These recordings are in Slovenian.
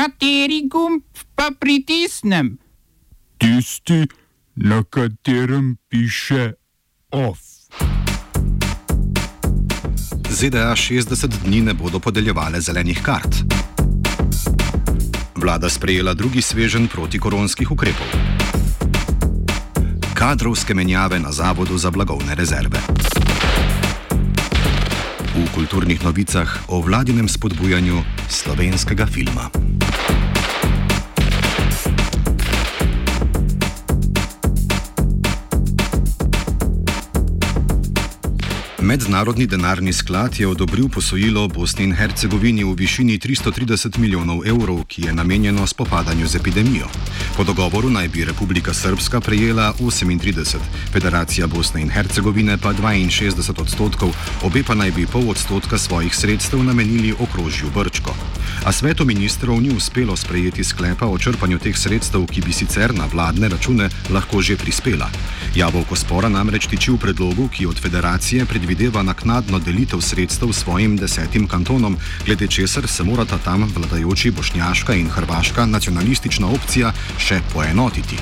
Kateri gumb pa pritisnem? Tisti, na katerem piše OF. ZDA 60 dni ne bodo podeljevale zelenih kart. Vlada sprejela drugi svežen protikoronskih ukrepov. Kadrovske menjave na Zavodu za blagovne rezerve. V kulturnih novicah o vladinem spodbujanju slovenskega filma. Mednarodni denarni sklad je odobril posojilo Bosni in Hercegovini v višini 330 milijonov evrov, ki je namenjeno spopadanju z epidemijo. Po dogovoru naj bi Republika Srpska prejela 38, Federacija Bosne in Hercegovine pa 62 odstotkov, obe pa naj bi pol odstotka svojih sredstev namenili okrožju Brčko. A svetu ministrov ni uspelo sprejeti sklepa o črpanju teh sredstev, ki bi sicer na vladne račune lahko že prispela. Jabolko spora namreč tiči v predlogu, ki od federacije predvideva naknadno delitev sredstev svojim desetim kantonom, glede česar se morata tam vladajoči bošnjaška in hrvaška nacionalistična opcija še poenotiti.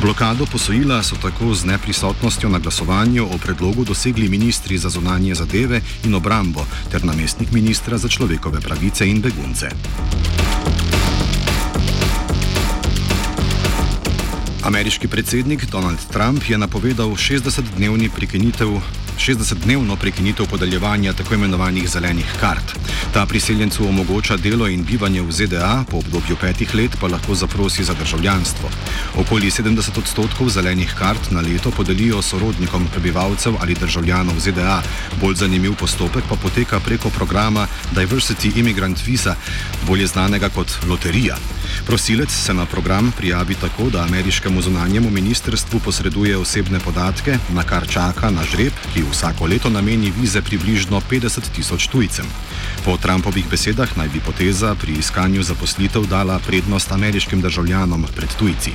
Blokado posojila so tako z neprisotnostjo na glasovanju o predlogu dosegli ministri za zunanje zadeve in obrambo ter namestnik ministra za človekove pravice in begunce. Ameriški predsednik Donald Trump je napovedal 60-dnevni prekinitev 60-dnevno prekinitev podeljevanja tako imenovanih zelenih kart. Ta priseljencu omogoča delo in bivanje v ZDA, po obdobju petih let pa lahko zaprosi za državljanstvo. Okoli 70 odstotkov zelenih kart na leto podelijo sorodnikom prebivalcev ali državljanov ZDA. Bolj zanimiv postopek pa poteka preko programa Diversity Immigrant Visa, bolje znanega kot loterija. Prosilec se na program prijavi tako, da ameriškemu zunanjemu ministrstvu posreduje osebne podatke, na kar čaka na žreb, ki vsako leto nameni vize približno 50 tisoč tujcem. Po Trumpovih besedah naj bi poteza pri iskanju zaposlitev dala prednost ameriškim državljanom pred tujci.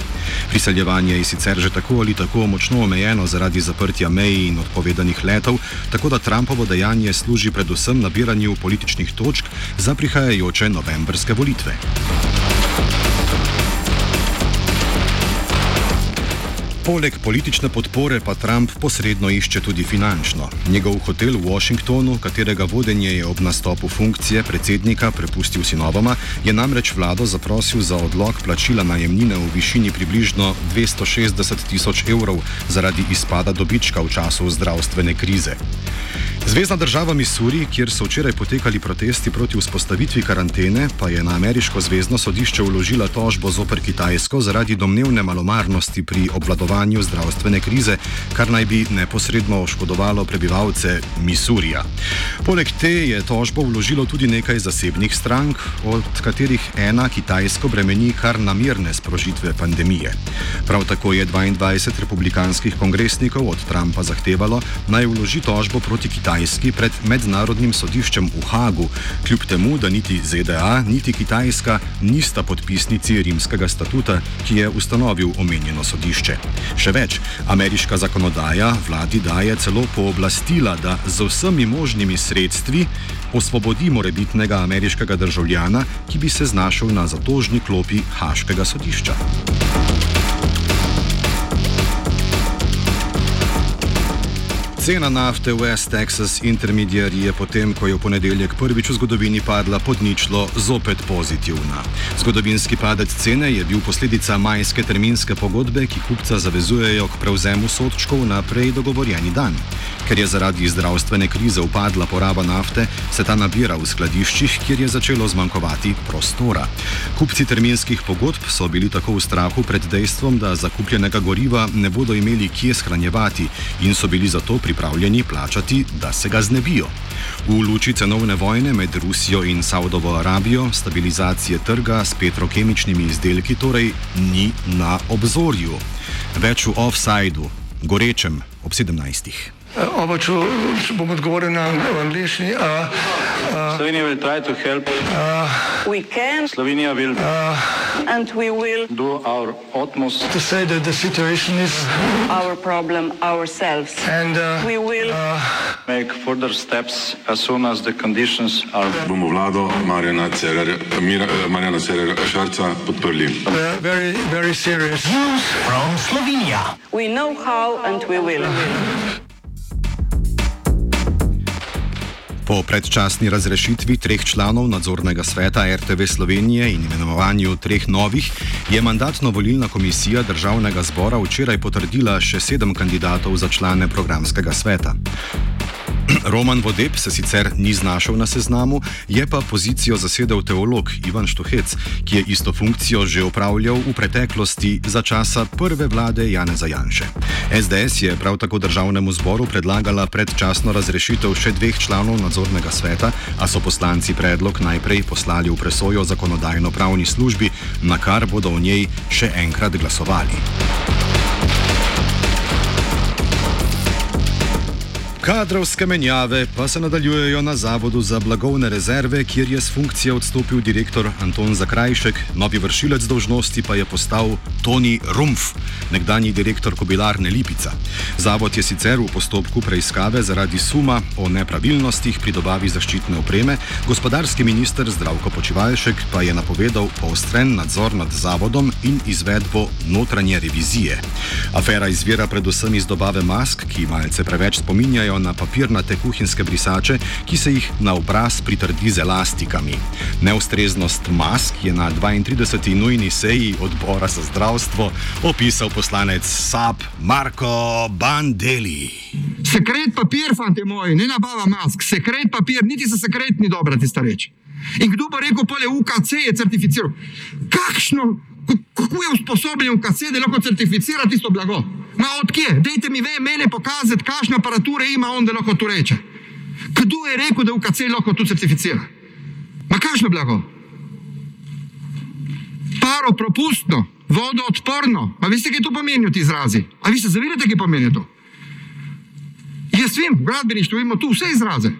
Priseljevanje je sicer že tako ali tako močno omejeno zaradi zaprtja meji in odpovedanih letov, tako da Trumpovo dejanje služi predvsem nabiranju političnih točk za prihajajoče novembrske volitve. Poleg politične podpore pa Trump posredno išče tudi finančno. Njegov hotel v Washingtonu, katerega vodenje je ob nastopu funkcije predsednika prepustil sinovoma, je namreč vlado zaprosil za odlog plačila najemnine v višini približno 260 tisoč evrov zaradi izpada dobička v času zdravstvene krize. Zvezdna država Missouri, kjer so včeraj potekali protesti proti vzpostavitvi karantene, pa je na ameriško zvezdno sodišče vložila tožbo zoper Kitajsko zaradi domnevne malomarnosti pri obvladovanju zdravstvene krize, kar naj bi neposredno oškodovalo prebivalce Missourija. Poleg te je tožbo vložilo tudi nekaj zasebnih strank, od katerih ena Kitajsko bremeni kar namirne sprožitve pandemije. Prav tako je 22 republikanskih kongresnikov od Trumpa zahtevalo, naj vloži tožbo proti Kitajski. Kitajski pred mednarodnim sodiščem v Hagu, kljub temu, da niti ZDA, niti Kitajska nista podpisnici rimskega statuta, ki je ustanovil omenjeno sodišče. Še več, ameriška zakonodaja vladi daje celo pooblastila, da z vsemi možnimi sredstvi osvobodi morebitnega ameriškega državljana, ki bi se znašel na zatožni klopi Haškega sodišča. Cena nafte v West Texas Intermediate je potem, ko je v ponedeljek prvič v zgodovini padla pod ničlo, zopet pozitivna. Zgodovinski padec cene je bil posledica majske terminske pogodbe, ki kupca zavezujejo k prevzemu sodčkov na prej dogovorjeni dan. Ker je zaradi zdravstvene krize upadla poraba nafte, se ta nabira v skladiščih, kjer je začelo zmanjkovati prostora. Kupci terminskih pogodb so bili tako v strahu pred dejstvom, da zakupljenega goriva ne bodo imeli kje shranjevati in so bili zato pripravljeni pripravljeni plačati, da se ga znebijo. V luči cenovne vojne med Rusijo in Saudovo Arabijo stabilizacije trga s petrokemičnimi izdelki torej ni na obzorju. Več v offsajdu, gorečem ob 17. Oba, če, če bom odgovoril na angliški. Slovenija bo poskušala pomagati. Uh, Slovenija bo. and we will do our utmost to say that the situation is, our problem ourselves. and uh, We will make further steps as soon as the conditions are bomo vlado Marjana eh, Marjana Cererja Šarca podprli. uh, very, very serious. we know how and we will. Po predčasni razrešitvi treh članov nadzornega sveta RTV Slovenije in imenovanju treh novih je mandatno-volilna komisija državnega zbora včeraj potrdila še sedem kandidatov za člane programskega sveta. Roman Vodeb se sicer ni znašel na seznamu, je pa pozicijo zasedel teolog Ivan Štuhec, ki je isto funkcijo že upravljal v preteklosti za časa prve vlade Janeza Janše. SDS je prav tako državnemu zboru predlagala predčasno razrešitev še dveh članov nadzornega sveta, a so poslanci predlog najprej poslali v presojo zakonodajno-pravni službi, na kar bodo v njej še enkrat glasovali. Kadrovske menjave pa se nadaljujejo na Zavodu za blagovne rezerve, kjer je z funkcije odstopil direktor Anton Zakrajšek, novi vršilec dožnosti pa je postal Toni Rumpf, nekdanji direktor kobilarne Lipica. Zavod je sicer v postopku preiskave zaradi suma o nepravilnostih pri dobavi zaščitne opreme, gospodarski minister Zdravko Počivalšek pa je napovedal poostren nadzor nad zavodom in izvedbo notranje revizije. Afera izvira predvsem iz dobave mask, ki malce preveč spominjajo na papirnate kuhinjske brisače, ki se jih na obraz pritrdi z elastikami. Neustreznost mask je na 32. nujni seji odbora za zdravstvo opisal poslanec SAP Marko Bandeli. Sekret papir, fanti moji, ne nabava mask, sekret papir, niti za sekret ni dobra tista reč. In kdo bo rekel, pole UKC je certificiral? Kakšno, kako je usposobljen UKC, da lahko certificira tisto blago? Ma odkje? Dajte mi ve, mene pokazati, kakšne aparature ima on, da lahko to reče. Kdo je rekel, da UKC lahko to certificira? Ma kakšno blago? Paro propustno, vodoodporno. A veste, kaj to pomenijo ti izrazi? A vi se zavedate, kaj pomeni to? Jaz vem, v gradbeništvu imamo tu vse izraze.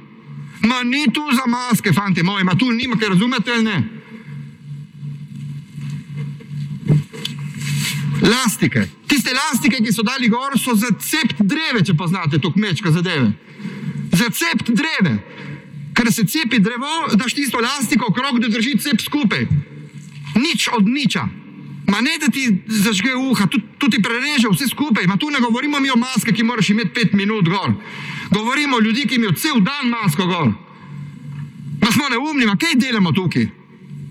Ma ni tu za maske, fanti moji, ma tu nima, kaj razumete ali ne. Lastike. Tiste lastike, ki so dali gor, so za cept dreve, če poznate to kmečko zadeve. Za cept dreve. Ker se cepi drevo, daš tisto lastiko okrog, da drži cep skupaj. Nič od niča. Ma ne, da ti zažge uha, tu, tu ti prereže vse skupaj. Ma tu ne govorimo mi o maskah, ki moraš imeti pet minut gor. Govorimo o ljudeh, ki imajo cel dan masko gor. Ma smo neumni, ma kaj delamo tukaj?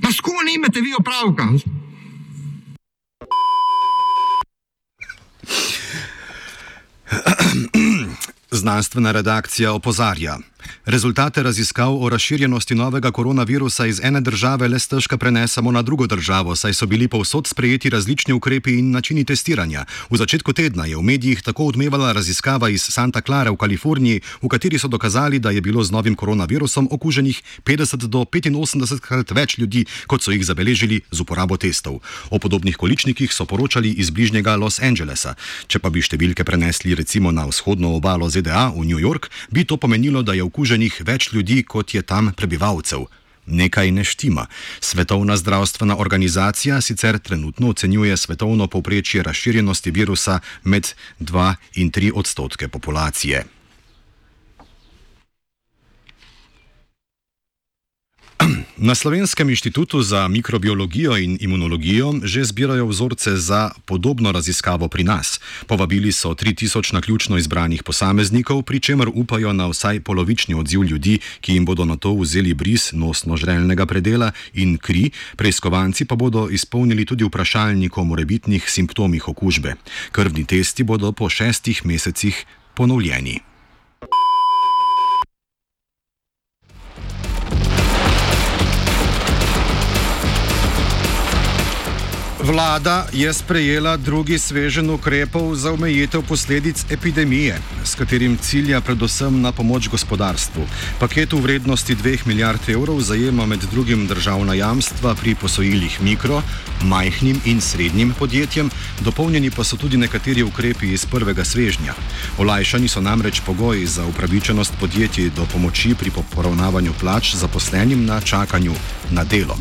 Ma s kom imate vi opravka? Znanstvena redakcija opozarja. Rezultate raziskav o razširjenosti novega koronavirusa iz ene države le stežka prenesemo na drugo državo, saj so bili povsod sprejeti različni ukrepi in načini testiranja. V začetku tedna je v medijih tako odmevala raziskava iz Santa Clara v Kaliforniji, v kateri so dokazali, da je bilo z novim koronavirusom okuženih 50 do 85 krat več ljudi, kot so jih zabeležili z uporabo testov. O podobnih količnikih so poročali iz bližnjega Los Angelesa. Če pa bi številke prenesli recimo na vzhodno obalo ZDA v New York, bi to pomenilo, da je okuženih več ljudi, kot je tam prebivalcev. Nekaj ne štima. Svetovna zdravstvena organizacija sicer trenutno ocenjuje svetovno povprečje razširjenosti virusa med 2 in 3 odstotke populacije. Na Slovenskem inštitutu za mikrobiologijo in imunologijo že zbirajo vzorce za podobno raziskavo pri nas. Povabili so 3000 naključno izbranih posameznikov, pri čemer upajo na vsaj polovični odziv ljudi, ki jim bodo na to vzeli bris nosno-žrelnega predela in kri, preiskovanci pa bodo izpolnili tudi vprašalnik o morebitnih simptomih okužbe. Krvni testi bodo po šestih mesecih ponovljeni. Vlada je sprejela drugi svežen ukrepov za omejitev posledic epidemije. S katerim cilja predvsem na pomoč gospodarstvu. Paket v vrednosti 2 milijard evrov zajema med drugim državna jamstva pri posojilih mikro, majhnim in srednjim podjetjem, dopolnjeni pa so tudi nekateri ukrepi iz prvega svežnja. Olajšani so namreč pogoji za upravičenost podjetij do pomoči pri poravnavanju plač zaposlenim na čakanju na delo.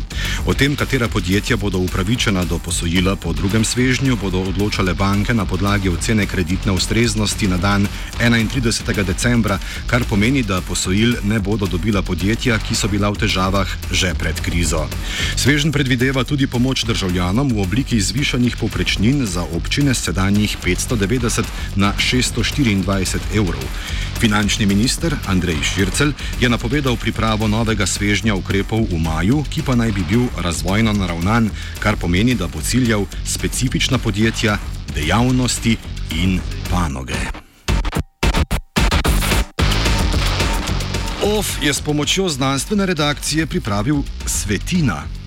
O tem, katera podjetja bodo upravičena do posojila po drugem svežnju, bodo odločale banke na podlagi ocene kreditne ustreznosti na dan 31. decembra, kar pomeni, da posojil ne bodo dobila podjetja, ki so bila v težavah že pred krizo. Svežen predvideva tudi pomoč državljanom v obliki zvišanih povprečnin za občine s sedanjih 590 na 624 evrov. Finančni minister Andrej Šircel je napovedal pripravo novega svežnja ukrepov v maju, ki pa naj bi bil razvojno naravnan, kar pomeni, da bo ciljal specifična podjetja, dejavnosti in panoge. OF je s pomočjo znanstvene redakcije pripravil Svetina.